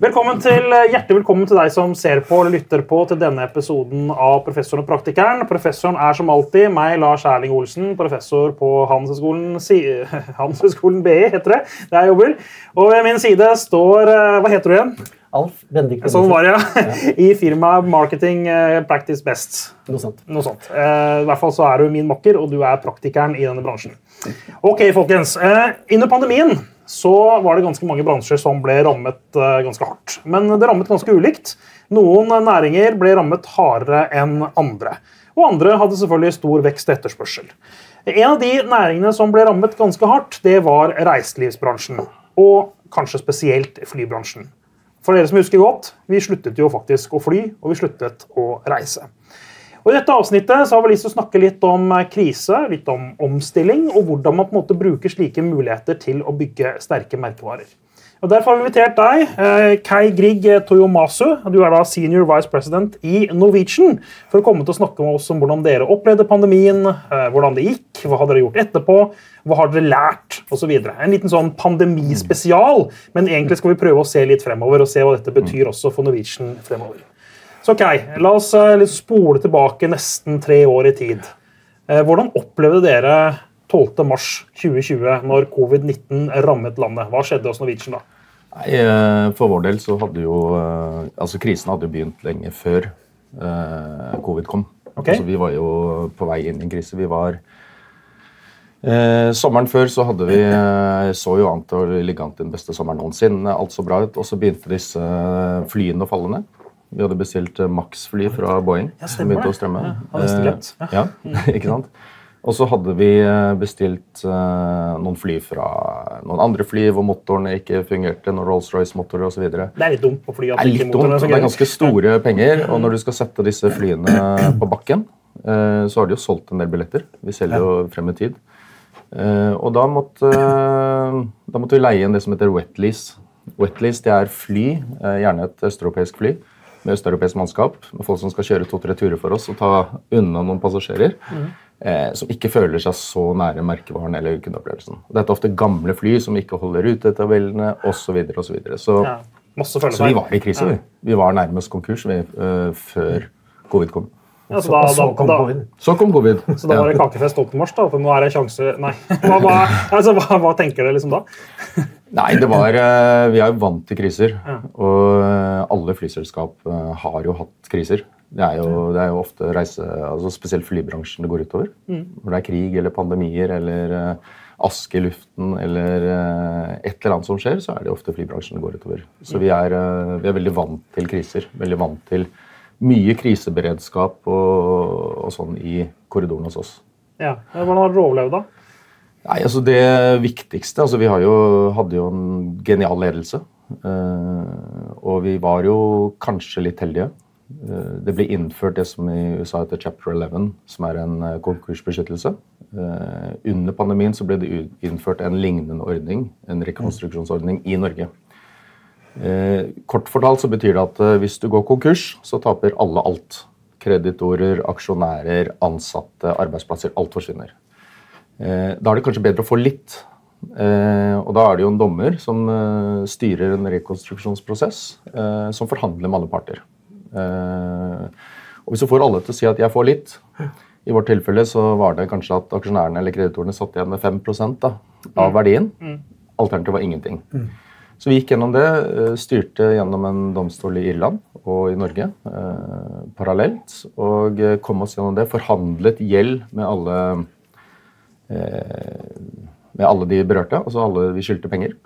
Velkommen til, hjertelig velkommen til deg som ser på eller lytter på til denne episoden av Professoren og praktikeren. Professoren er som alltid meg, Lars Erling Olsen, professor på Handelshøyskolen si, BI, heter det. Der jeg jobber. Og ved min side står eh, Hva heter du igjen? Alf Bendik Sånn var det, ja. I firmaet Marketing eh, Practice Best. Noe sånt. Noe sånt. Eh, I hvert fall så er du min makker, og du er praktikeren i denne bransjen. Ok, folkens. Eh, under pandemien så var det ganske mange bransjer som ble rammet ganske hardt. Men det rammet ganske ulikt. Noen næringer ble rammet hardere enn andre. Og andre hadde selvfølgelig stor vekst og etterspørsel. En av de næringene som ble rammet ganske hardt, det var reiselivsbransjen. Og kanskje spesielt flybransjen. For dere som husker godt, vi sluttet jo faktisk å fly, og vi sluttet å reise. Og I dette avsnittet så har vi lyst til å snakke litt om eh, krise, litt om omstilling, og hvordan man på en måte bruker slike muligheter til å bygge sterke merkevarer. Og Derfor har vi invitert deg, eh, Kai Grieg Toyomasu. Du er da senior vice president i Norwegian, for å komme til å snakke med oss om hvordan dere opplevde pandemien, eh, hvordan det gikk, hva har dere gjort etterpå, hva har dere lært, osv. En liten sånn pandemispesial, men egentlig skal vi prøve å se litt fremover og se hva dette betyr også for Norwegian fremover. Så ok, La oss eh, spole tilbake nesten tre år i tid. Hvordan opplevde dere 12.3.2020 når covid-19 rammet landet? Hva skjedde hos Norwegian da? Nei, eh, For vår del så hadde jo altså Krisen hadde jo begynt lenge før covid kom. Okay. Altså, vi var jo på vei inn i en krise. Vi var eh, Sommeren før så hadde vi så jo an til å ligge an til den beste sommeren noensinne. Alt så bra ut. Og så begynte disse flyene å falle ned. Vi hadde bestilt eh, Max-fly fra Boeing. Ja, som begynte å strømme. Ja. Eh, ja, ikke sant? Og så hadde vi eh, bestilt uh, noen fly fra noen andre fly hvor motorene ikke fungerte. noen Rolls-Royce-motorer osv. Det er litt dumt på fly at det er litt dumt, det er ganske store penger. Og når du skal sette disse flyene på bakken, uh, så har de jo solgt en del billetter. Vi selger jo frem i tid. Og da måtte, da måtte vi leie inn det som heter wetlease. Wetlease det er fly, gjerne et østeuropeisk fly med østeuropeisk mannskap, med folk som skal kjøre to-tre turer for oss og ta unna noen passasjerer, mm. Eh, som ikke føler seg så nære merkevaren eller kundeopplevelsen. Dette er ofte gamle fly som ikke holder rutetabellene osv. Så, videre, og så, videre. så, ja, så vi var i krise. Ja. Vi. vi var nærmest konkurs vi, uh, før covid kom. Ja, så, da, så, kom da, covid. så kom covid. Så da var det kakefest 8. mars, da? For nå er det sjanse Nei. Hva, hva, altså, hva, hva tenker dere liksom da? Nei, det var eh, Vi er jo vant til kriser. Ja. Og eh, alle flyselskap har jo hatt kriser. Det er jo, det er jo ofte reise, altså spesielt flybransjen det går utover. Mm. Når det er krig eller pandemier eller aske i luften eller et eller annet som skjer, så er det ofte flybransjen det går utover. Så vi er, vi er veldig vant til kriser. Veldig vant til mye kriseberedskap og, og sånn i korridoren hos oss. Ja, Hvordan har dere overlevd, da? Nei, altså Det viktigste altså Vi jo, hadde jo en genial ledelse. Og vi var jo kanskje litt heldige. Uh, det ble innført det som i USA heter Chapter 11, som er en uh, konkursbeskyttelse. under pandemien så ble det innført en lignende ordning, en rekonstruksjonsordning, i Norge. Eh, kort fortalt så betyr det at eh, hvis du går konkurs, så taper alle alt. Kreditorer, aksjonærer, ansatte, arbeidsplasser. Alt forsvinner. Eh, da er det kanskje bedre å få litt. Og da er det jo en dommer som styrer en rekonstruksjonsprosess, som forhandler med alle parter. Og hvis du får alle til å si at 'jeg får litt', i vårt tilfelle så var det kanskje at aksjonærene eller kreditorene satt igjen med 5 da, av verdien. Mm. Alternativet var ingenting. Mm. Så vi gikk gjennom det, eh, styrte gjennom en domstol i Irland og i Norge eh, parallelt. Og eh, kom oss gjennom det. Forhandlet gjeld med alle, eh, med alle de berørte, altså alle vi skyldte penger.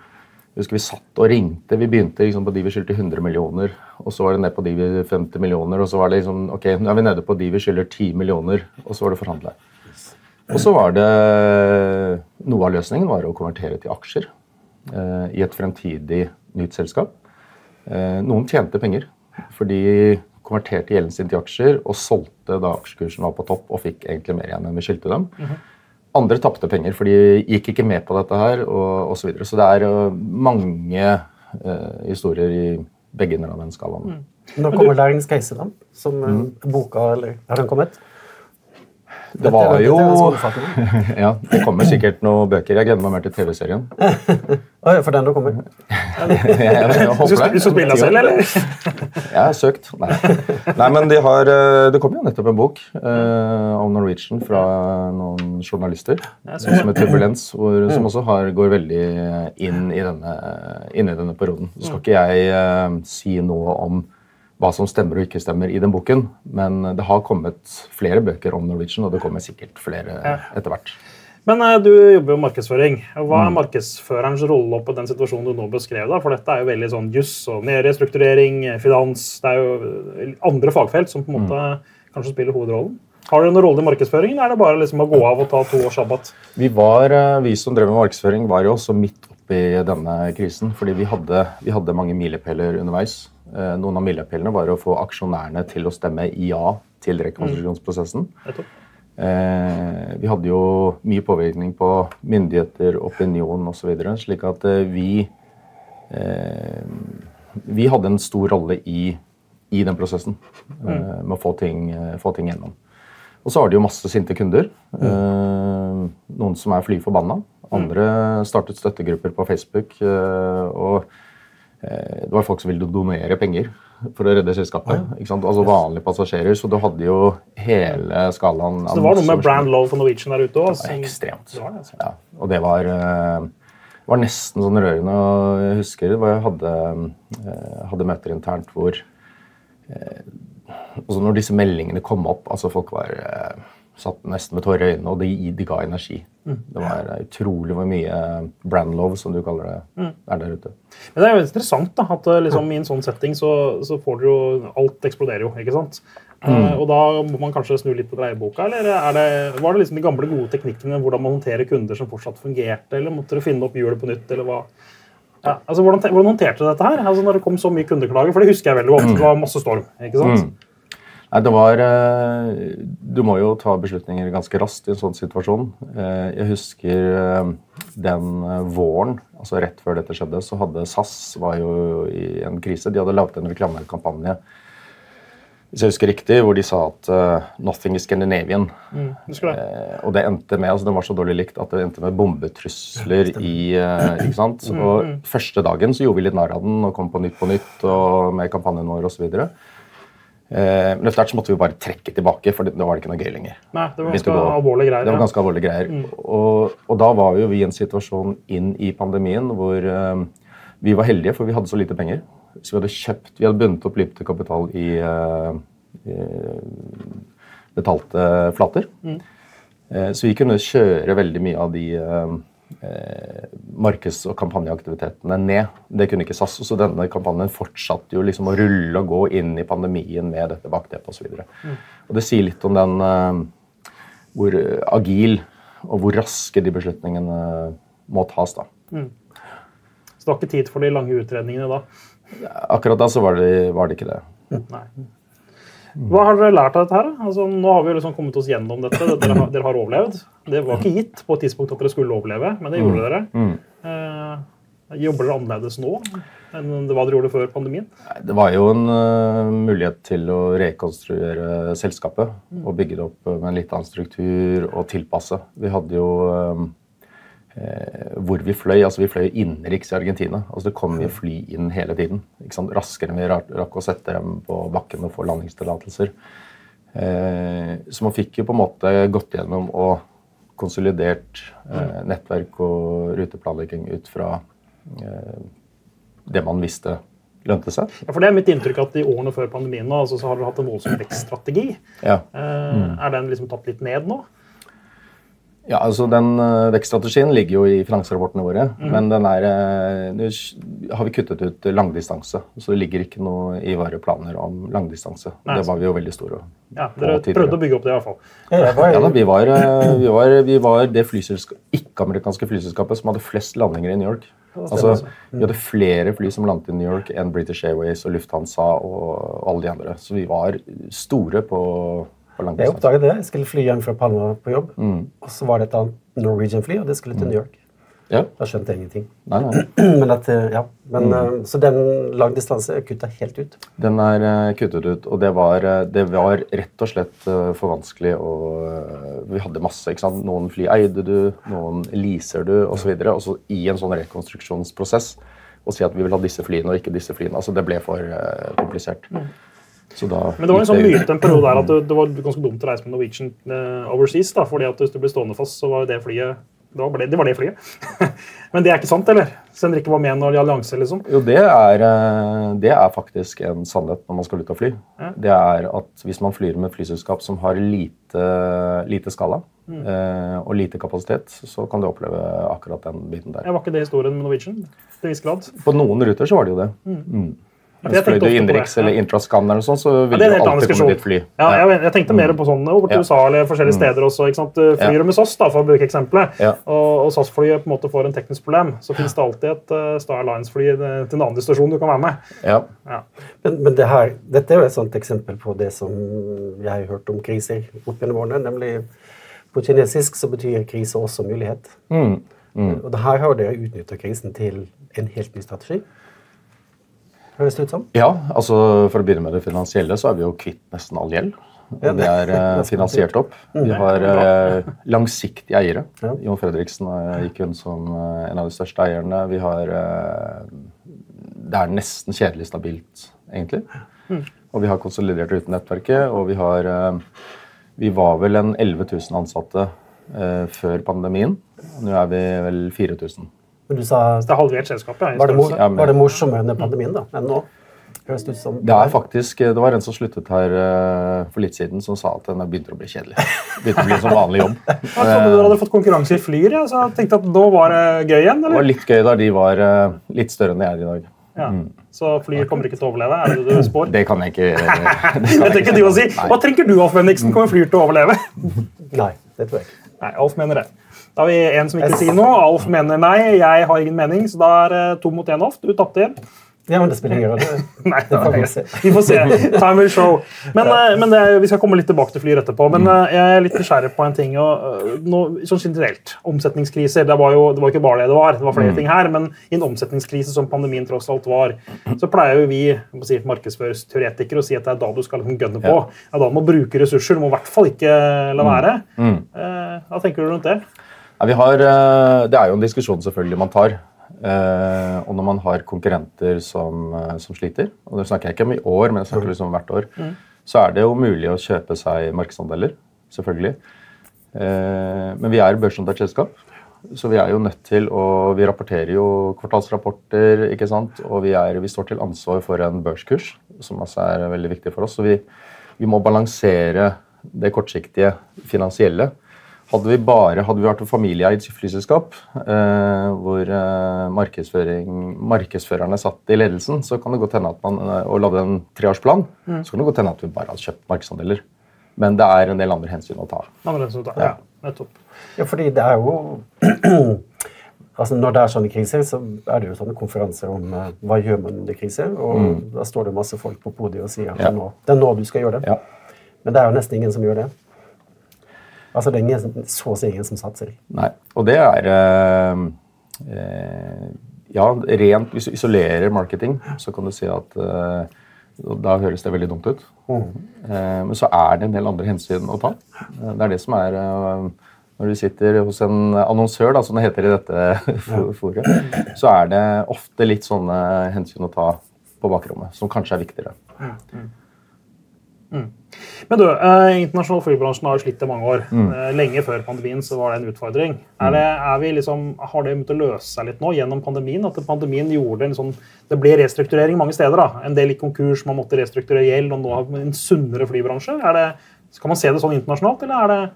Husker Vi satt og ringte. Vi begynte liksom på de vi skyldte 100 millioner. Og så var det ned på de vi 50 millioner. Og så var det liksom, ok, nå er vi nede på de vi skylder 10 millioner. Og så var det forhandla. Og så var det Noe av løsningen var å konvertere til aksjer. Eh, i et fremtidig nytt selskap. Eh, noen tjente penger, for de konverterte gjelden sin til aksjer og solgte da aksjekursen var på topp og fikk egentlig mer igjen enn vi skyldte dem. Mm -hmm. Andre tapte penger, for de gikk ikke med på dette her og osv. Så, videre. så det er uh, mange uh, historier i begge ender av den skalaen. Mm. Nå kommer Lærings Keiser, da? Som mm. boka, eller har den kommet? Det var jo Ja, det kommer sikkert noen bøker. Jeg gleder meg mer til TV-serien. For den da kommer? Du skal, du spille deg selv, eller? Jeg har søkt. Nei, Nei men de har, eh, det kom jo nettopp en bok eh, om Norwegian fra noen journalister som heter Turbulens, hvor, som også har, går veldig inn i denne, inn i denne perioden. Så skal ikke jeg eh, si noe om hva som stemmer og ikke stemmer i den boken, men det har kommet flere bøker om Norwegian, og det kommer sikkert flere etter hvert. Men eh, du jobber jo med markedsføring. Hva er markedsførerens rolle på den situasjonen du nå beskrev? da? For dette er jo veldig sånn juss og nedrestrukturering, eh, finans Det er jo eh, andre fagfelt som på en måte kanskje spiller hovedrollen. Har du noen rolle i markedsføringen, eller er det bare liksom å gå av og ta to års sabbat? Vi, var, vi som drev med markedsføring, var jo også midt oppi denne krisen. Fordi vi hadde, vi hadde mange milepæler underveis. Eh, Noen av milepælene var å få aksjonærene til å stemme ja til rekonstruksjonsprosessen. Eh, vi hadde jo mye påvirkning på myndigheter, opinion osv. Slik at eh, vi Vi hadde en stor rolle i, i den prosessen eh, med å få ting, få ting gjennom. Og så har de jo masse sinte kunder. Eh, noen som er fly forbanna. Andre startet støttegrupper på Facebook. og det var folk som ville donere penger for å redde selskapet. Altså vanlige passasjerer. Så du hadde jo hele skalaen. Så det var noe med brand love for Norwegian der ute òg? Ekstremt. Det var det, altså. Ja, og det var, eh, var nesten sånn rørende. Jeg husker jeg hadde, eh, hadde møter internt hvor eh, altså Når disse meldingene kom opp altså Folk var eh, satt nesten med tårer i øynene, og det, de ga energi. Det var eh, utrolig hvor mye brand love, som du kaller det, er der ute. Men det er jo interessant da, at eh, liksom, i en sånn setting så, så får du jo Alt eksploderer jo, ikke sant? Mm. og da må man kanskje snu litt på dreieboka, eller er det, var det liksom de gamle, gode teknikkene hvordan man håndterer kunder som fortsatt fungerte, eller måtte du finne opp hjulet på nytt, eller hva? Ja, altså, hvordan, hvordan håndterte du dette her? Altså, når det kom så mye kundeklager, for det husker jeg veldig godt. Det var masse storm, ikke sant? Nei, det var eh, Du må jo ta beslutninger ganske raskt i en sånn situasjon. Eh, Jeg husker eh, den våren, altså rett før dette skjedde, så hadde SAS var jo i en krise. De hadde laget en reklamekampanje hvis jeg husker riktig, hvor de sa at uh, 'nothing is Scandinavian'. Mm, det? Eh, og det endte med, altså Den var så dårlig likt at det endte med bombetrusler i uh, ikke sant? Og Første dagen så gjorde vi litt narr av den og kom på Nytt på Nytt og med kampanjen vår osv. Eh, men etter hvert så måtte vi bare trekke tilbake, for da var det ikke noe gøy lenger. Nei, det var ganske alvorlige greier. Det var ganske alvorlige greier. Og, og da var jo vi i en situasjon inn i pandemien hvor eh, vi var heldige, for vi hadde så lite penger. Så vi hadde kjøpt, vi hadde bundet opp lite kapital i, eh, i betalte flater. Eh, Så vi kunne kjøre veldig mye av de eh, eh, markeds- og kampanjeaktivitetene ned. Det kunne ikke SAS. Så denne kampanjen fortsatte jo liksom å rulle og gå inn i pandemien med dette bakteppet osv. Mm. Og det sier litt om den eh, hvor agil og hvor raske de beslutningene må tas. da. Så det var ikke tid for de lange utredningene da. Akkurat da så var det, var det ikke det. Nei. Hva har dere lært av dette? her? Altså, nå har vi liksom kommet oss gjennom dette. Dere har, dere har overlevd. Det var ikke gitt på et tidspunkt at dere skulle overleve, men det gjorde dere. Eh, jobber dere annerledes nå enn det hva dere gjorde før pandemien? Det var jo en uh, mulighet til å rekonstruere selskapet og bygge det opp med en litt annen struktur og tilpasse. Vi hadde jo um, eh, hvor vi fløy. altså Vi fløy innenriks i Argentina. altså Det kom jo fly inn hele tiden. ikke sant? Raskere enn vi rakk å sette dem på bakken og få landingstillatelser. Eh, så man fikk jo på en måte gått gjennom og konsolidert eh, nettverk og ruteplanlegging ut fra eh, det man visste lønte seg. Ja, for det er mitt inntrykk at I årene før pandemien nå, altså, så har dere hatt en voldsom vekststrategi. Ja. Eh, Er den liksom tatt litt ned nå? Ja, altså Den øh, vekststrategien ligger jo i finansrapportene våre. Men den er, nå har vi kuttet ut langdistanse. Så det ligger ikke noe i våre planer om langdistanse. Nei, det var vi jo veldig store Ja, Dere tidligere. prøvde å bygge opp det, i hvert fall. Var, Ja da, vi var, øh, vi var, vi var det ikke-amerikanske flyselskapet som hadde flest landinger i New York. Altså, Vi hadde flere fly som landet i New York enn British Airways og Lufthansa og alle de andre. Så vi var store på jeg oppdaget det. Jeg skulle fly hjem fra Palma på jobb. Og så var det et annet Norwegian-fly, og det skulle til New York. Ja, Da skjønte jeg ingenting. nei, nei. Men at, eh, ja. Men, mm. Så den langdistanse er kutta helt ut. Den er eh, kuttet ut, og det var, eh, det var rett og slett eh, for vanskelig å eh, Vi hadde masse. ikke sant? Noen fly eide du, noen leaser du osv. Og så i en sånn rekonstruksjonsprosess å si at vi vil ha disse flyene og ikke disse flyene. Altså, det ble for eh, komplisert. Da Men det var en sånn myte en periode der at det, det var ganske dumt å reise med Norwegian uh, overseas. da, fordi at hvis du ble stående fast, så var det flyet det var, det, det var det flyet. Men det er ikke sant, eller? Siden dere ikke var med når de allianse, liksom. Jo, det er, eh, det er faktisk en sannhet når man skal ut og fly. Ja. Det er at hvis man flyr med flyselskap som har lite, lite skala Mm. eh, og lite kapasitet, så kan du oppleve akkurat den biten der. Ja, var ikke det historien med Norwegian? Til viss grad. På noen ruter så var det jo det. Mm. Jeg Fløy du innenriks eller intrascan eller sånt, så Ja, vil det er du alltid komme ditt dit fly. Ja, jeg, jeg tenkte mer på sånn over til Ja. USA eller forskjellige steder også. ikke sant? Du Flyr Ja. du med SAS, da, for å bruke eksempelet, Ja. og, og SAS-flyet på en måte får en teknisk problem, så finnes det alltid et uh, Star Alliance-fly eh, til en annen destinasjon du kan være med. Ja. Ja. Men, men det her, dette er jo et sånt eksempel på det som jeg har hørt om kriser opp gjennom årene. Nemlig på kinesisk så betyr krise også mulighet. Mm. Og det her har dere utnytta krisen til en helt ny strategi. Høres det ut som? Ja, altså For å begynne med det finansielle, så er vi jo kvitt nesten all gjeld. Ja, Og det er eh, er finansiert opp. Vi har eh, langsiktige eiere. Jon Fredriksen eh, gikk inn som en av de største eierne. Vi har Det er nesten kjedelig stabilt, egentlig. Mm. Og vi har konsolidert uten nettverket, og vi har Vi var vel en 11 000 ansatte før pandemien. Nå er vi vel 4000. Men du sa Det er halvert selskapet. ja, Var det, mor. Ja, men- var det morsommere under pandemien da, enn nå? Høres det ut som Det er faktisk, det var en som sluttet her uh, for litt siden, som sa at den begynte å bli kjedelig. Begynte å bli som vanlig jobb. Jeg trodde dere hadde fått konkurranse i Flyr, ja, så jeg tenkte at nå var det gøy igjen. Det var litt gøy da de var uh, litt større enn de er i dag. Ja. Så Flyr kommer ikke til å overleve? Er det det du spår? Det kan jeg ikke det kan Det jeg tenker du å si. Nei. Hva tenker du, Alf Bendiksen? Kommer Flyr til å overleve? Nei, det tror jeg ikke. Nei, Alf mener det. Da har vi en som ikke sier noe. Alf mener nei. Jeg har ingen mening, så da er det to mot én, Alf. Du tapte igjen. Ja, men det spiller ingen rolle. Nei, Det får vi se. vi får se. Time will show. Men, eh, men det, er- vi skal komme litt tilbake til Flyr etterpå. Men eh, jeg er litt nysgjerrig på en ting. Og, no, sånn generelt, Omsetningskriser. Det var jo det var ikke bare det det var. Det var flere ting her. Men i en omsetningskrise som pandemien tross alt var, så pleier jo vi si, markedsføringsteoretikere å si at det er da du skal liksom gønne på. Ja. da du må bruke ressurser. Du må i hvert fall ikke la være. Mm. Mm. Hva tenker du rundt det? Ja, vi har, eh, det er jo en diskusjon selvfølgelig man tar. Eh, og når man har konkurrenter som, eh, som sliter, og det snakker jeg ikke om i år, men jeg snakker liksom om hvert år, så er det jo mulig å kjøpe seg markedsandeler. Selvfølgelig. Men vi er børsnotert selskap, så vi er jo nødt til å Vi rapporterer jo kvartalsrapporter, ikke sant? og vi, er, vi står til ansvar for en børskurs, som også er veldig viktig for oss. Så vi, vi må balansere det kortsiktige finansielle. Hadde vi bare hadde vi vært et familieeid flyselskap eh, hvor eh, markedsførerne satt i ledelsen, så kan det godt hende at man eh, og lagde en treårsplan, så kan det godt hende at vi bare hadde kjøpt markedsandeler. Men det er en del andre hensyn å ta. Andre resultat. Ja, nettopp. Ja, fordi det er jo altså Når det er sånne kriser, så er det jo sånne konferanser om uh, hva gjør man under kriser. Og da står det masse folk på podiet og sier at Ja. det er nå du skal gjøre det. Ja. Men det er jo nesten ingen som gjør det. Altså det er ingen, så å si ingen som satser. Nei. Og det er øh, øh, Ja, rent hvis du isolerer marketing, så kan du si at øh, Da høres det veldig dumt ut. Mm. men så er det en del andre hensyn å ta. Det er det som er Når du sitter hos en annonsør, da, som det heter i dette foret, så er det ofte litt sånne hensyn å ta på bakrommet, som kanskje er viktigere. Men du, eh, internasjonal flybransjen har slitt i mange år. Mm. Eh, lenge før pandemien så var det en utfordring. Er det, er vi liksom, har det begynt å løse seg litt nå gjennom pandemien? At pandemien gjorde en sånn, Det ble restrukturering mange steder. da. En del i konkurs, man måtte restrukturere gjeld, og nå har vi en sunnere flybransje. Er det, skal man se det sånn internasjonalt, eller er det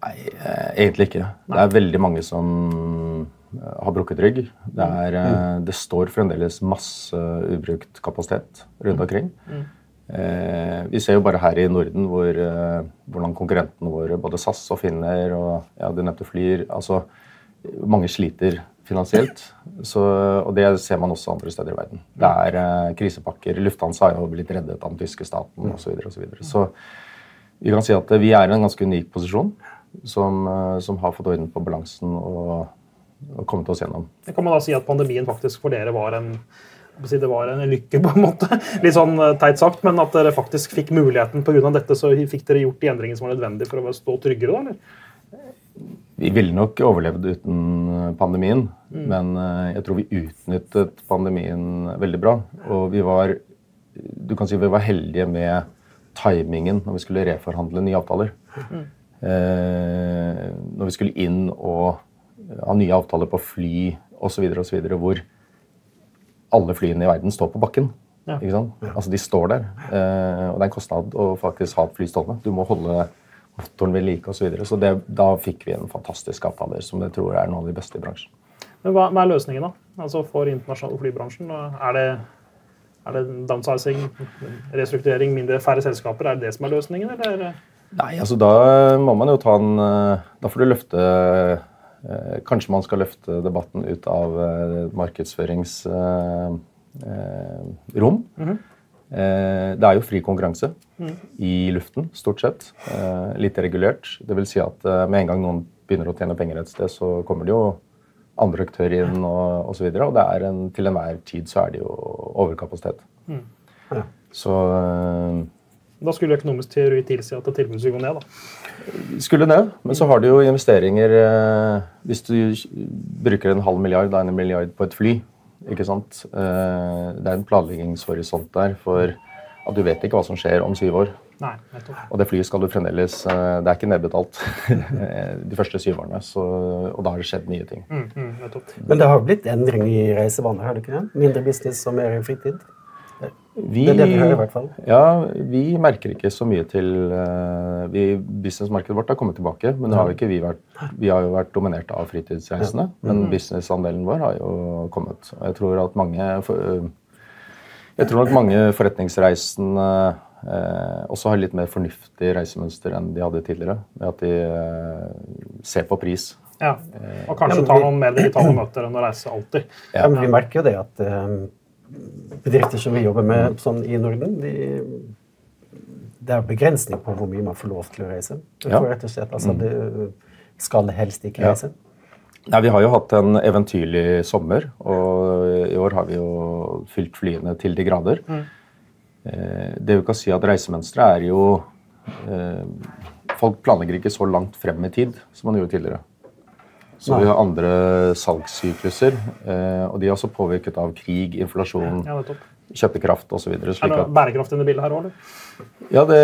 Nei, eh, egentlig ikke. Det er veldig mange som eh, har brukket rygg. Det, er, mm. det står fremdeles masse ubrukt kapasitet rundt omkring. Eh, vi ser jo bare her i Norden hvor, eh, hvordan konkurrentene våre, både SAS og Finner og ja, du nevnte Flyr altså Mange sliter finansielt. Så, og det ser man også andre steder i verden. Det er eh, krisepakker. Lufthansa har jo blitt reddet av den tyske staten osv. Så, videre, og så, videre. så vi kan si at vi er i en ganske unik posisjon som, eh, som har fått orden på balansen og, og kommet oss gjennom. Kan man da si at pandemien faktisk for dere var en det var en lykke, på en måte. Litt sånn eh, teit sagt, men at dere faktisk fikk muligheten pga. dette, så fikk dere gjort de endringene som var nødvendige for å stå tryggere? da, eller? Vi ville nok overlevd uten pandemien, men eh, jeg tror vi utnyttet pandemien veldig bra. Og vi var du kan si vi var heldige med timingen når vi skulle reforhandle nye avtaler. Eh, når vi skulle inn og ha nye avtaler på fly osv., osv., hvor alle flyene i verden står på bakken. Ja. Ikke sant? Altså De står der. Eh, og det er en kostnad å faktisk ha et fly stående. Du må holde motoren ved like osv. Så, videre. så det, da fikk vi en fantastisk avtale som jeg tror er noen av de beste i bransjen. Men hva, hva er løsningen da? Altså For internasjonale flybransjen? Er det, er det downsizing, restrukturering, mindre, færre selskaper? Er det det som er løsningen, eller? Nei, altså da må man jo ta en eh, Da får du løfte Kanskje man skal løfte debatten ut av eh, markedsføringsrom. Det er jo fri konkurranse i luften, stort sett. Litt regulert. Det vil si at med en gang noen begynner å tjene penger et sted, så kommer det jo andre aktører inn og osv. Og, så og det er en, til enhver tid så er det jo overkapasitet. Ja. Så Da skulle økonomisk teori tilsi at tilbudet skulle gå ned. da. Skulle det, men så har du jo investeringer eh, Hvis du bruker en halv milliard, da en milliard på et fly ikke sant? Eh, det er en planleggingshorisont der for at du vet ikke hva som skjer om syv år. Nei. Og det flyet skal du fremdeles eh, Det er ikke nedbetalt de første syv årene. Så, og da har det skjedd nye ting. Mm, mm. Men det har blitt endring i reisevaner, har det ikke det? Mindre business og mer fritid? Vi, Det er det vi hører i hvert fall. Ja, vi merker ikke så mye til uh, vi, Businessmarkedet vårt har kommet tilbake, men har vi vært Vi har jo vært dominert av fritidsreisende, men businessandelen vår har jo kommet. Og jeg tror at mange for, uh, Jeg tror nok mange forretningsreisende uh, også har litt mer fornuftig reisemønster enn de hadde tidligere. Ved at de uh, ser på pris. Ja. Og kanskje Ja, vi, ta noen mer digitale møter enn å reise alltid. Ja, men vi merker jo det at eh, bedrifter som vi jobber med sånn i Norden, de, det er begrensning på hvor mye man får lov til å reise. Du Ja. får rett og slett, altså, Du skal helst ikke Ja. reise. Nei, Vi har jo hatt en eventyrlig sommer, og i år har vi jo fylt flyene til de grader. Eh, Det vi kan si at reisemønsteret er jo eh, Folk planlegger ikke så langt frem i tid som man gjorde tidligere. Så vi har andre salgssykluser, eh, og de er også påvirket av krig, inflasjon, Ja, kjøpekraft osv. Er det bærekraft i bildet her òg, eller? ja, det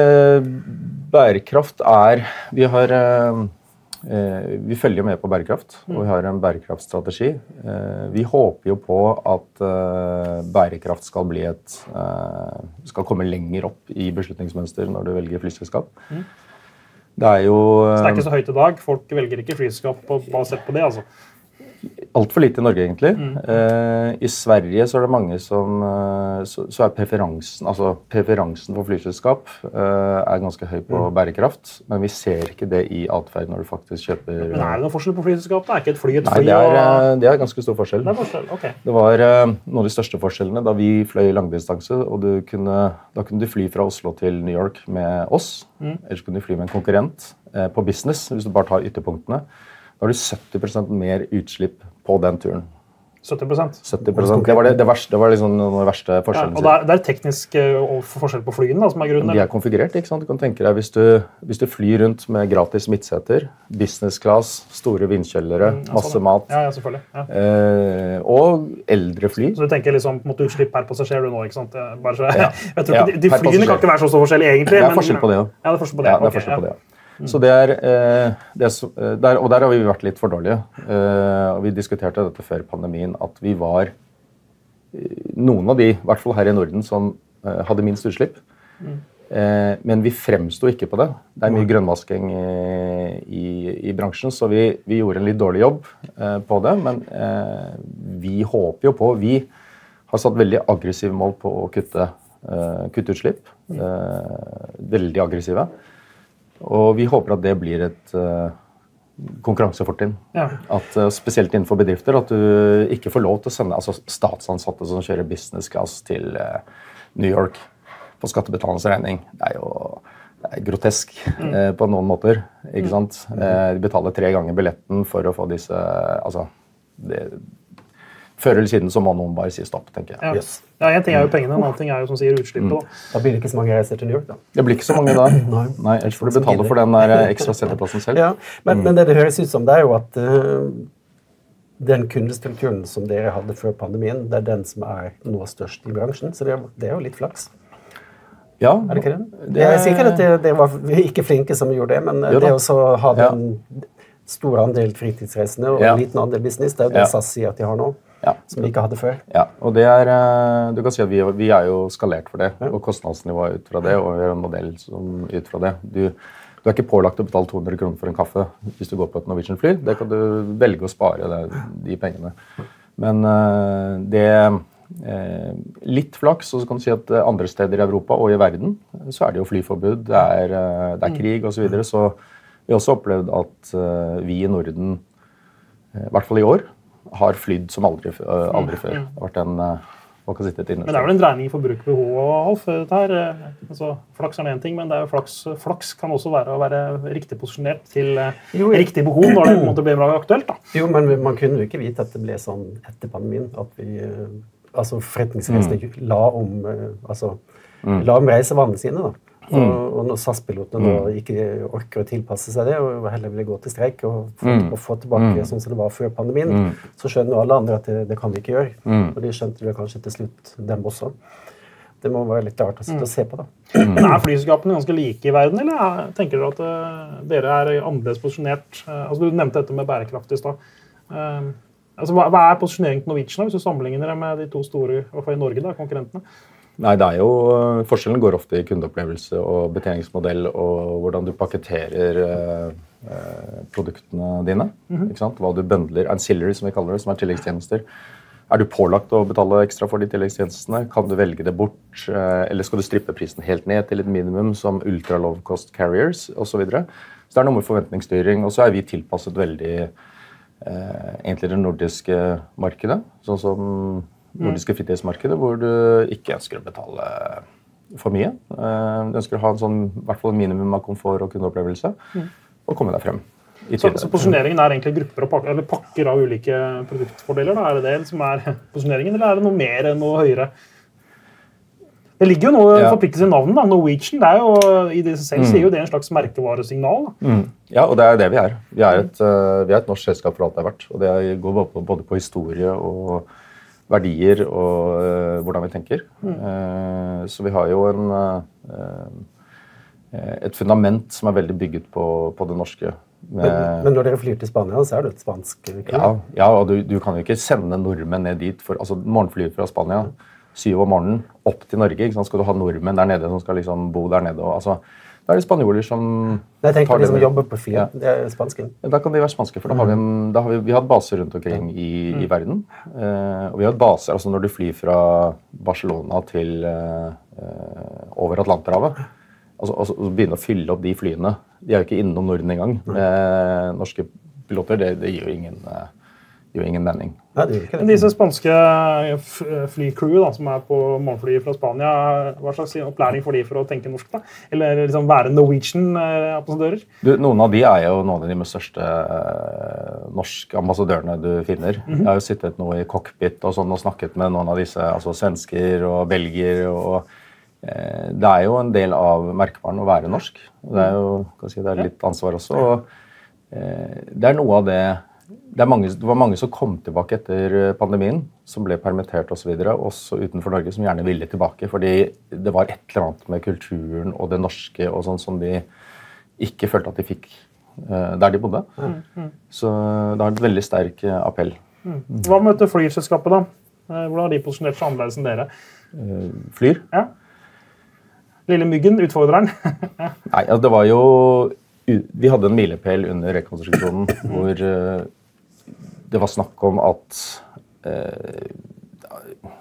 Bærekraft er Vi har eh, eh, Vi følger med på bærekraft, og vi har en bærekraftstrategi. Eh, vi håper jo på at bærekraft skal bli et Skal komme lenger opp i beslutningsmønster når du velger flyselskap. Det er jo Så det er eh, ikke så høyt i dag. Folk velger ikke flyselskap på- basert på det. altså. Altfor lite i Norge, egentlig. Eh, I Sverige så er det mange som eh, så, så er preferansen altså preferansen for flyselskap eh, er ganske høy på bærekraft, men vi ser ikke det i atferd når du faktisk kjøper Men er det noen forskjell på flyselskap? da? Er ikke et fly et Nei, det er, og... det er ganske stor forskjell. Det er forskjell, Okay. Det var noen av de største forskjellene da vi fløy langdistanse. og du kunne, Da kunne du fly fra Oslo til New York med oss. Eller så kunne du fly med en konkurrent på business, hvis du bare tar ytterpunktene. Da har du 70% mer utslipp på den turen. 70 70 Det var det, det verste, det var liksom den verste forskjellen. ja. Og det er, det er teknisk eh, forskjell på flyene da, som er grunnen? de er konfigurert. ikke sant? Du kan tenke deg Hvis du, hvis du flyr rundt med gratis midtseter, business class, store vindkjellere, mm, masse sånn, mat Ja, ja, selvfølgelig. Ja. eh, og eldre fly Så du tenker liksom på en måte utslipp per passasjer du nå, ikke sant? Er Bare så, Ja. jeg tror Ja, ikke, de, de flyene flyene kan ikke være så stor forskjell egentlig. Det er men- forskjell på det òg. Ja, det er forskjell på det. Ja, det er forskjell på det, ja. Så det er, eh, det er eh, der, Og der har vi vært litt for dårlige. Eh, og Vi diskuterte dette før pandemien, at vi var noen av de, i hvert fall her i Norden, som hadde minst utslipp. Eh, men vi fremsto ikke på det. Det er mye grønnvasking i, i, i bransjen, så vi, vi gjorde en litt dårlig jobb på det. Men eh, vi håper jo på Vi har satt veldig aggressive mål på å kutte, eh, kutte utslipp. Eh, veldig aggressive. Og vi håper at det blir et uh, konkurransefortrinn. Ja. At, eh, spesielt innenfor bedrifter. At du ikke får lov til å sende altså statsansatte som kjører business class til uh, New York på skattebetalernes regning. Det er jo det er grotesk eh, på noen måter. ikke sant? Eh, de betaler tre ganger billetten for å få disse Altså, det, Før eller siden så må noen bare si stopp, tenker jeg. Ja. Yes. Ja, En ting er jo pengene, en annen ting er jo som sier utslippet. da. Da blir det ikke så mange reiser til New York, da. Det blir ikke så mange da. Nei. Nei, Ellers får du betale for den der eh, ekstra seteplassen selv. Ja, men, men det det høres ut som, det er jo at uh, den kundestrukturen som dere hadde før pandemien, det er den som er nå størst i bransjen. Så det er, det er jo litt flaks. Ja, Er det ikke det? Det- Jeg sier ikke at det, det, var ikke flinke som gjorde det, men eh, Jo det å ha ha Ja. den stor andel fritidsreisende og Ja. en liten andel business, det er jo det Ja. SAS sier at de har nå, Ja. som vi ikke hadde før. Ja, og det er, eh, du kan si at vi, vi er jo skalert for det, og kostnadsnivået ut fra det, og vi har en modell som ut fra det. Du, du er ikke pålagt å betale 200 kroner for en kaffe hvis du går på et Norwegian-fly. Det kan du velge å spare det, de pengene. Men eh, det eh, Litt flaks, og så kan du si at andre steder i Europa og i verden så er det jo flyforbud, det er, det er krig osv. Så, videre, så vi har også opplevd at vi i Norden, i hvert fall i år, har flydd som aldri, f- eh, aldri før. Det har vært en et Men det er vel en dreining i forbrukerbehov, Alf. her. Eh, Altså, flaks er én ting, men det er jo flaks, flaks kan også være å være riktig posisjonert til Jo, jeg... riktig behov når det på en måte blir aktuelt. da. Jo, men man kunne jo ikke vite at det ble sånn etter pandemien. At vi altså forretningsreisende la om altså, altså, la om reisevanene sine. da. Og, og når SAS-pilotene da ikke orker å tilpasse seg det, og heller vil gå til streik og få, og få tilbake sånn som det var før pandemien, så skjønner jo alle andre at det, det kan vi ikke gjøre. Og de skjønte det kanskje til slutt, dem også. Det må være litt rart å sitte og se på, da. Men Er flyselskapene ganske like i verden, eller er- tenker dere at eh, dere er annerledes posisjonert? Eh, altså, du nevnte dette med bærekraft i stad. Eh, altså, hva, hva er posisjoneringen til Norwegian da, hvis du sammenligner det med de to store i hvert fall i Norge, da, konkurrentene? Nei, det er jo, Forskjellen går ofte i kundeopplevelse og betjeningsmodell og hvordan du pakketterer eh, eh, produktene dine. ikke sant? Hva du bundler. Ancillary, som vi kaller det, som er tilleggstjenester. Er du pålagt å betale ekstra for de tilleggstjenestene? Kan du velge det bort? eh, eller skal du strippe prisen helt ned til et minimum, som ultra low cost carriers osv.? Så, videre. så det er noe med forventningsstyring. Og så er vi tilpasset veldig eh, egentlig det nordiske markedet. Sånn som nordiske fritidsmarkedet, hvor du ikke ønsker å betale for mye. Eh, Du ønsker å ha en sånn, hvert fall minimum av komfort og kundeopplevelse, og komme deg frem. Så, så posisjoneringen er egentlig grupper og pakker, eller pakker av ulike produktfordeler? Da. Er det det som er posisjoneringen, eller er det noe mer enn noe høyere? Det ligger jo noe Ja. forpliktelse i navnet. da. Norwegian det er jo, i det selv sier jo det en slags merkevaresignal. Mm. Ja, og det er det vi er. Vi er et, eh, vi er et norsk selskap for alt det er verdt. Og det går både på, både på historie og verdier og eh, hvordan vi tenker. Eh, så vi har jo en, eh, et fundament som er veldig bygget på, på det norske. Men, men når dere flyr til Spania, så er det et spansk ja, ja, og du, du kan jo ikke sende nordmenn ned dit. For, altså Morgenflyet fra Spania syv om morgenen opp til Norge. Skal du ha nordmenn der nede som skal liksom bo der nede? Og, altså, da er det spanjoler som Jeg tenker tar de som jobber på flyet. Ja. Det er spanske. Da kan de være spanske, for da har vi, en, da har vi, vi har hatt baser rundt omkring i, i verden. Eh, og vi har hatt baser, altså Når du flyr fra Barcelona til eh, eh, over Atlanterhavet altså, altså å Begynne å fylle opp de flyene De er jo ikke innom Norden engang med norske piloter. Det, det gir jo ingen, gir jo ingen mening. Nei, det Men disse spanske flycrew da, som er på morgenflyet fra Spania, hva slags opplæring får de for å tenke norsk? da? Eller liksom være Norwegian-ambassadører? Noen av de er jo noen av de med største eh, norske ambassadørene du finner. Jeg har jo sittet nå i cockpit og sånn og snakket med noen av disse, altså svensker og belgier. og eh, Det er jo en del av merkevaren å være norsk. Det er jo kan si, det er litt ansvar også. og eh, Det er noe av det det, mange, det var mange som kom tilbake etter eh, pandemien, som ble permittert osv., også utenfor Norge, som gjerne ville tilbake. Fordi det var et eller annet med kulturen og det norske og sånn som de ikke følte at de fikk eh, der de bodde. Så det har en veldig sterk eh, appell. Hva med dette flyselskapet, da? Hvordan har de posisjonert seg annerledes enn dere? Flyr. Ja. Lille Myggen, utfordreren. Nei, altså det var jo Vi hadde en milepæl under rekonstruksjonen hvor eh, det var snakk om at eh,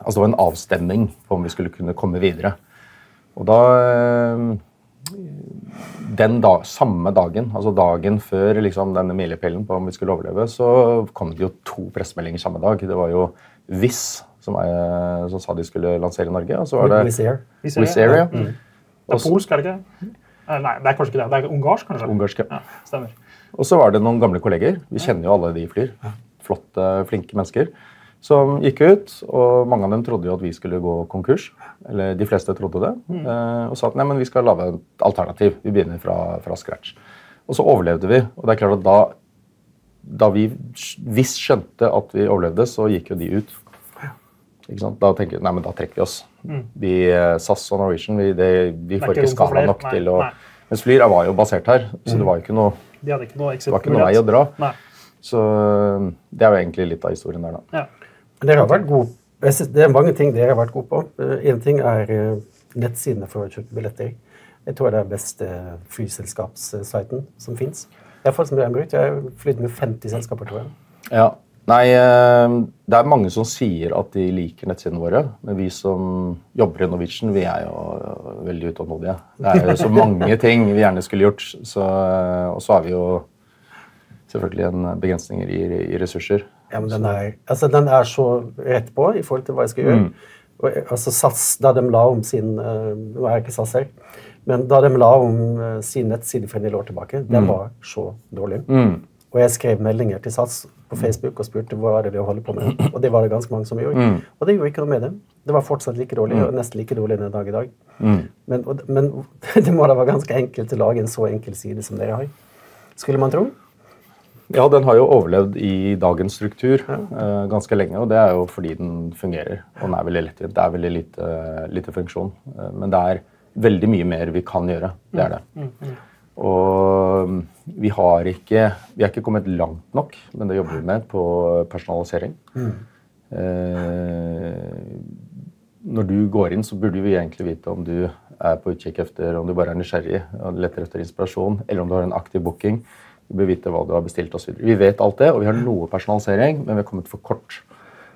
Altså det var en avstemning på om vi skulle kunne komme videre. Og da eh, Den da, samme dagen, altså dagen før liksom, denne milepælen på om vi skulle overleve, så kom det jo to pressemeldinger samme dag. Det var jo Wizz som, er, som sa de skulle lansere i Norge, og så var det Wizz Air. Wizz Air, Wizz Air. Det er polsk, er det ikke? Eh, Nei, det er kanskje ikke det. Det er ungarsk, kanskje? Ungarsk, ja. Ja, stemmer. Og så var det noen gamle kolleger. Vi kjenner jo alle de flyr. Flotte, flinke mennesker. som gikk ut, og mange av dem trodde jo at vi skulle gå konkurs. Eller de fleste trodde det. Mm. Og sa at nei, men vi skal lage et alternativ. Vi begynner fra, fra scratch. Og så overlevde vi. Og det er klart at da, da vi visst skjønte at vi overlevde, så gikk jo de ut. Da tenker vi nei, men da trekker vi oss. Vi, eh, SAS og Norwegian vi, det, vi får ikke skala nok Nei, til å nei. Mens Flyr var jo basert her, så det var jo ikke noe, De ikke noe det var ikke noe vei å dra. Nei. Så øh, det er jo egentlig litt av historien der, da. Ja. Dere har vært gode. Jeg det er mange ting dere har vært gode på. Én ting er eh, nettsidene for å kjøpe billetter. Jeg tror det er beste flyselskapssiten som fins. Iallfall som jeg har brukt. Jeg har flydd med 50 selskaper, tror jeg. Ja. Nei, det er mange som sier at de liker nettsidene våre, men vi som jobber i Norwegian, vi er jo veldig utålmodige. Det er jo så mange ting vi gjerne skulle gjort, så, og så har vi jo selvfølgelig en begrensninger i, i ressurser. Ja, men den er, altså, den er så rett på i forhold til hva jeg skal gjøre. Og, eh, altså, SAS, da de la om sin uh, Nå er jeg ikke SAS her, men da de la om uh, sin nettside for en del år tilbake, den var så dårlig. Og jeg skrev meldinger til SAS på Facebook og spurte hva er det de holder på med. Og det var det ganske mange som gjorde. Og det gjorde ikke noe med det. Det var fortsatt like dårlig, og nesten like dårlig den dag i dag. Men, og, men det må da være ganske enkelt å lage en så enkel side som dere har. Skulle man tro. Ja, den har jo overlevd i dagens struktur uh, ganske lenge, og det er jo fordi den fungerer. Og den er veldig lettvint. Det er veldig lite, lite funksjon. Uh, men det er veldig mye mer vi kan gjøre. Det er det. Og mm, vi har ikke Vi er ikke kommet langt nok, men det jobber vi med på personalisering. Uh, når du går inn, så burde vi egentlig vite om du er på utkikk etter om du bare er nysgjerrig og leter etter inspirasjon, eller om du har en aktiv booking. Vi bør vite hva du har bestilt osv. Vi vet alt det, og vi har noe personalisering, men vi har kommet for kort.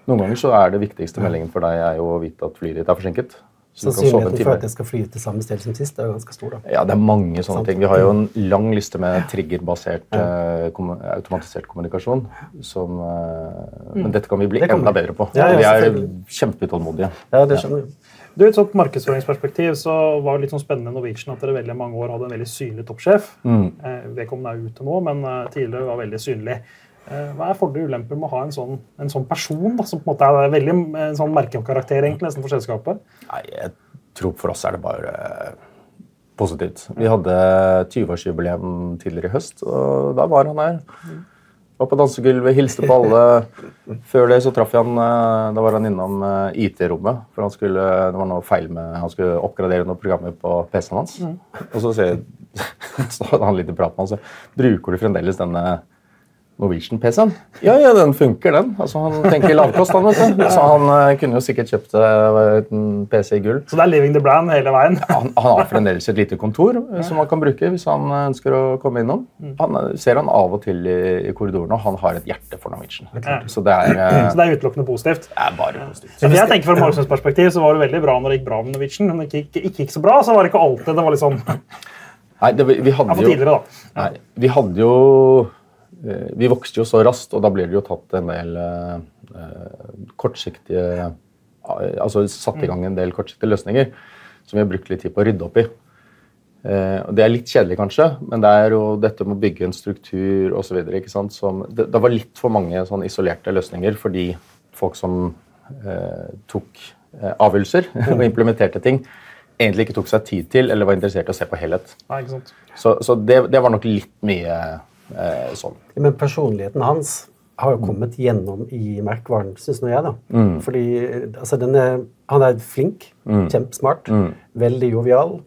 Noen ganger så er det viktigste meldingen for deg er jo å vite at flyet ditt er forsinket. Sannsynligheten for at jeg skal fly til samme sted som sist, er jo ganske stor. da. Ja, det er mange sånne ting. Vi har jo en lang liste med triggerbasert kom automatisert kommunikasjon. Som, eh, Men dette kan vi bli enda bedre på. Ja, ja, vi er kjempeutålmodige. Ja, det skjønner jeg. Du, I et sånt markedsføringsperspektiv så var det litt sånn spennende Norwegian at dere veldig mange år hadde en veldig synlig toppsjef. Eh, Vedkommende er ute nå, men eh, tidligere var veldig synlig. Eh, Hva er fordeler og ulemper med å ha en sånn, en sånn person da, som på en måte er veldig en sånn merkekarakter egentlig, nesten for selskapet? Nei, jeg tror for oss er det bare eh, positivt. Vi hadde 20-årsjubileum tidligere i høst, og da var han her. Var på dansegulvet, hilste på alle. Før det så traff jeg han eh, Da var han innom eh, IT-rommet. For han skulle, det var noe feil med Han skulle oppgradere noen programmer på PC-en hans. Og så sier så hadde han litt prat med han, så bruker du fremdeles denne Norwegian-PC-en? Ja, ja, den funker, den. Altså, Han tenker lavkost, han. vet du. Så han uh, kunne jo sikkert kjøpt eh, en PC i gull. Så det er living the brand hele veien. Han, han har fremdeles et lite kontor eh, som han kan bruke hvis han ønsker å komme innom. Han eh, ser han av og til i, i korridorene, og han har et hjerte for Norwegian. Så det er, Så det er utelukkende positivt. det er bare positivt. Ja, jeg tenker Fra markedsperspektiv så var det veldig bra når det gikk bra med Norwegian. Men når det ikke, ikke gikk så bra, så var det ikke alltid det var litt sånn Nei, det, vi hadde Ja, for jo tidligere, da. Nei, vi hadde jo Vi vokste jo så raskt, og da blir det jo tatt en del eh, eh, kortsiktige eh, Altså satt i gang en del kortsiktige løsninger som vi har brukt litt tid på å rydde opp i. Eh, og Det er litt kjedelig, kanskje, men det er jo dette med å bygge en struktur osv. Det, det var litt for mange sånn isolerte løsninger fordi folk som eh, tok eh, avgjørelser og implementerte ting, egentlig ikke tok seg tid til eller var interessert i å se på helhet. Nei, ikke? Så, så det, det var nok litt mye eh, sånn. Men personligheten hans har jo kommet gjennom i merkevaren, syns nå jeg. da. Fordi altså, den er, Han er flink, kjempesmart, veldig jovial.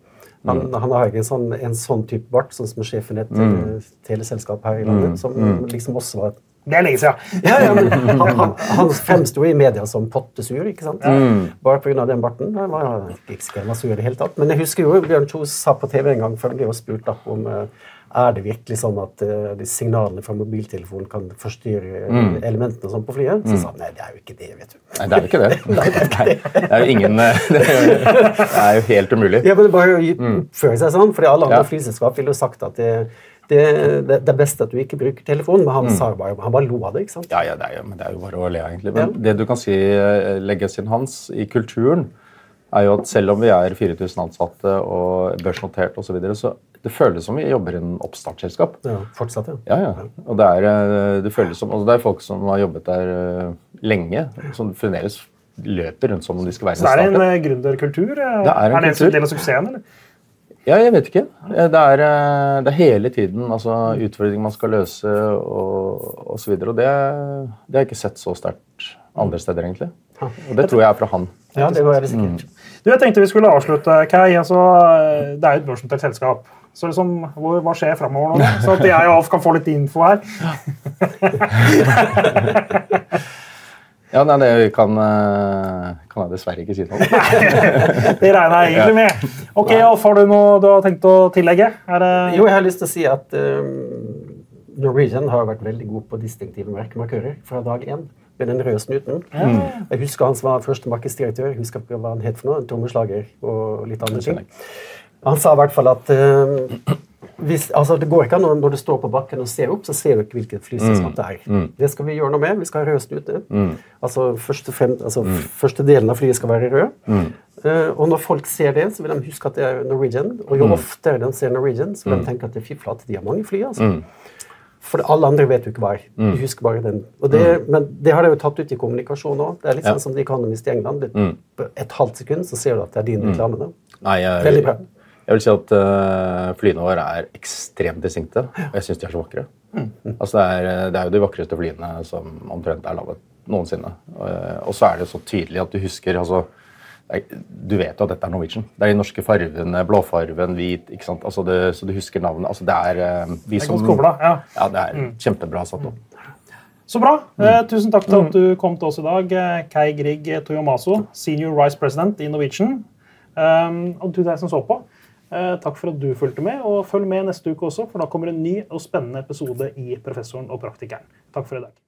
Han, han har ikke en sånn, en sånn type bart, sånn som sjefen i et eh, teleselskap her i landet, som liksom også var Det er lenge siden. ja, ja, men han, han, han fremsto i media som pottesur, ikke sant? Bare pga. den barten. Han var ikke sikkert sur i det hele tatt. Men jeg husker jo Bjørn Kjos sa på TV en gang før han ble spurt da, om eh, er det virkelig sånn at uh, de signalene fra mobiltelefonen kan forstyrre mm. elementene sånn på flyet. Så sa han nei, det er jo ikke det, vet du. Nei, det er jo ikke det. Nei, det er jo ingen eh, Det er jo, det er jo helt umulig. Ja, men det bare å gi- seg sånn, fordi alle andre Ja. flyselskap ville jo sagt at det, det, det, det er best at du ikke bruker telefonen, men han, sa bare, han bare lo av det. ikke sant? Ja, ja, det er jo, men det er jo bare å le, egentlig. Men det du kan si, legges inn hans i kulturen, er jo at selv om vi er 4000 ansatte og børsnotert osv., så, videre, så det føles som vi jobber i en oppstartsselskap. Ja, fortsatt, ja. Ja, ja. Og det er, eh, det føles som, altså det er folk som har jobbet der eh, lenge, som fremdeles løper rundt som om de skal være Så det er en eh, gründerkultur? Det er en er det en del av suksessen, eller? Ja, jeg vet ikke. Det er, det er hele tiden altså, utfordringer man skal løse og osv. Og, og det, det har jeg ikke sett så sterkt andre steder, egentlig. Og det tror jeg er fra han. Ja, det var det sikkert. Du, jeg tenkte vi skulle avslutte, Kai. Altså, det er jo et børsnotert selskap. Så liksom, hvor, Hva skjer framover nå? Så at jeg og Alf kan få litt info her. Ja, nei, det kan, eh, kan jeg dessverre ikke si noe om. Det regner jeg egentlig med. Ok, Alf, Har du noe du har tenkt å tillegge? Er det... Jo, jeg har lyst til å si at um, Norwegian har vært veldig god på distinktive merkemarkører fra dag én. Med den røde snuten. Jeg husker han som var første markedsdirektør. Jeg husker hva han het for noe. En trommeslager og litt andre ting. Han sa i hvert fall at uh, hvis, altså det går ikke an når- du står på bakken og ser opp, så ser du ikke hvilket flyselskap det er. Det skal vi gjøre noe med. Vi skal ha rød snute. Altså, første, frem, altså første delen av flyet skal være rød. Uh, og når folk ser det, så vil de huske at det er Norwegian. Og jo oftere de ser Norwegian, så vil de tenke at det er fy flate, de har mange fly. altså. For alle andre vet jo ikke hva er. De husker bare den. Og det, Men det har de jo tatt ut i kommunikasjon òg. Det er litt sånn som The Economist i England. Det, På et halvt sekund så ser du at det er din reklame. da. Nei, jeg, Veldig bra. Jeg vil si at uh, flyene våre er ekstremt distinkte, og jeg syns de er så vakre. Altså, det, er, det er jo de vakreste flyene som omtrent er laget noensinne. Og, eh, og så er det så tydelig at du husker altså, Du vet jo at dette er Norwegian. Det er de norske fargene, blåfargen, hvit. ikke sant? Altså det, så du husker navnet. Altså, det er uh, vi er som ja. ja, det er kjempebra satt opp. Så bra. Eh, tusen takk for at du kom til oss i dag, eh, Kai Grieg Toyomaso, senior vice president i Norwegian. Um, og du der som så på, eh, takk for at du fulgte med. Og følg med neste uke også, for da kommer en ny og spennende episode i Professoren og praktikeren. Takk for i dag.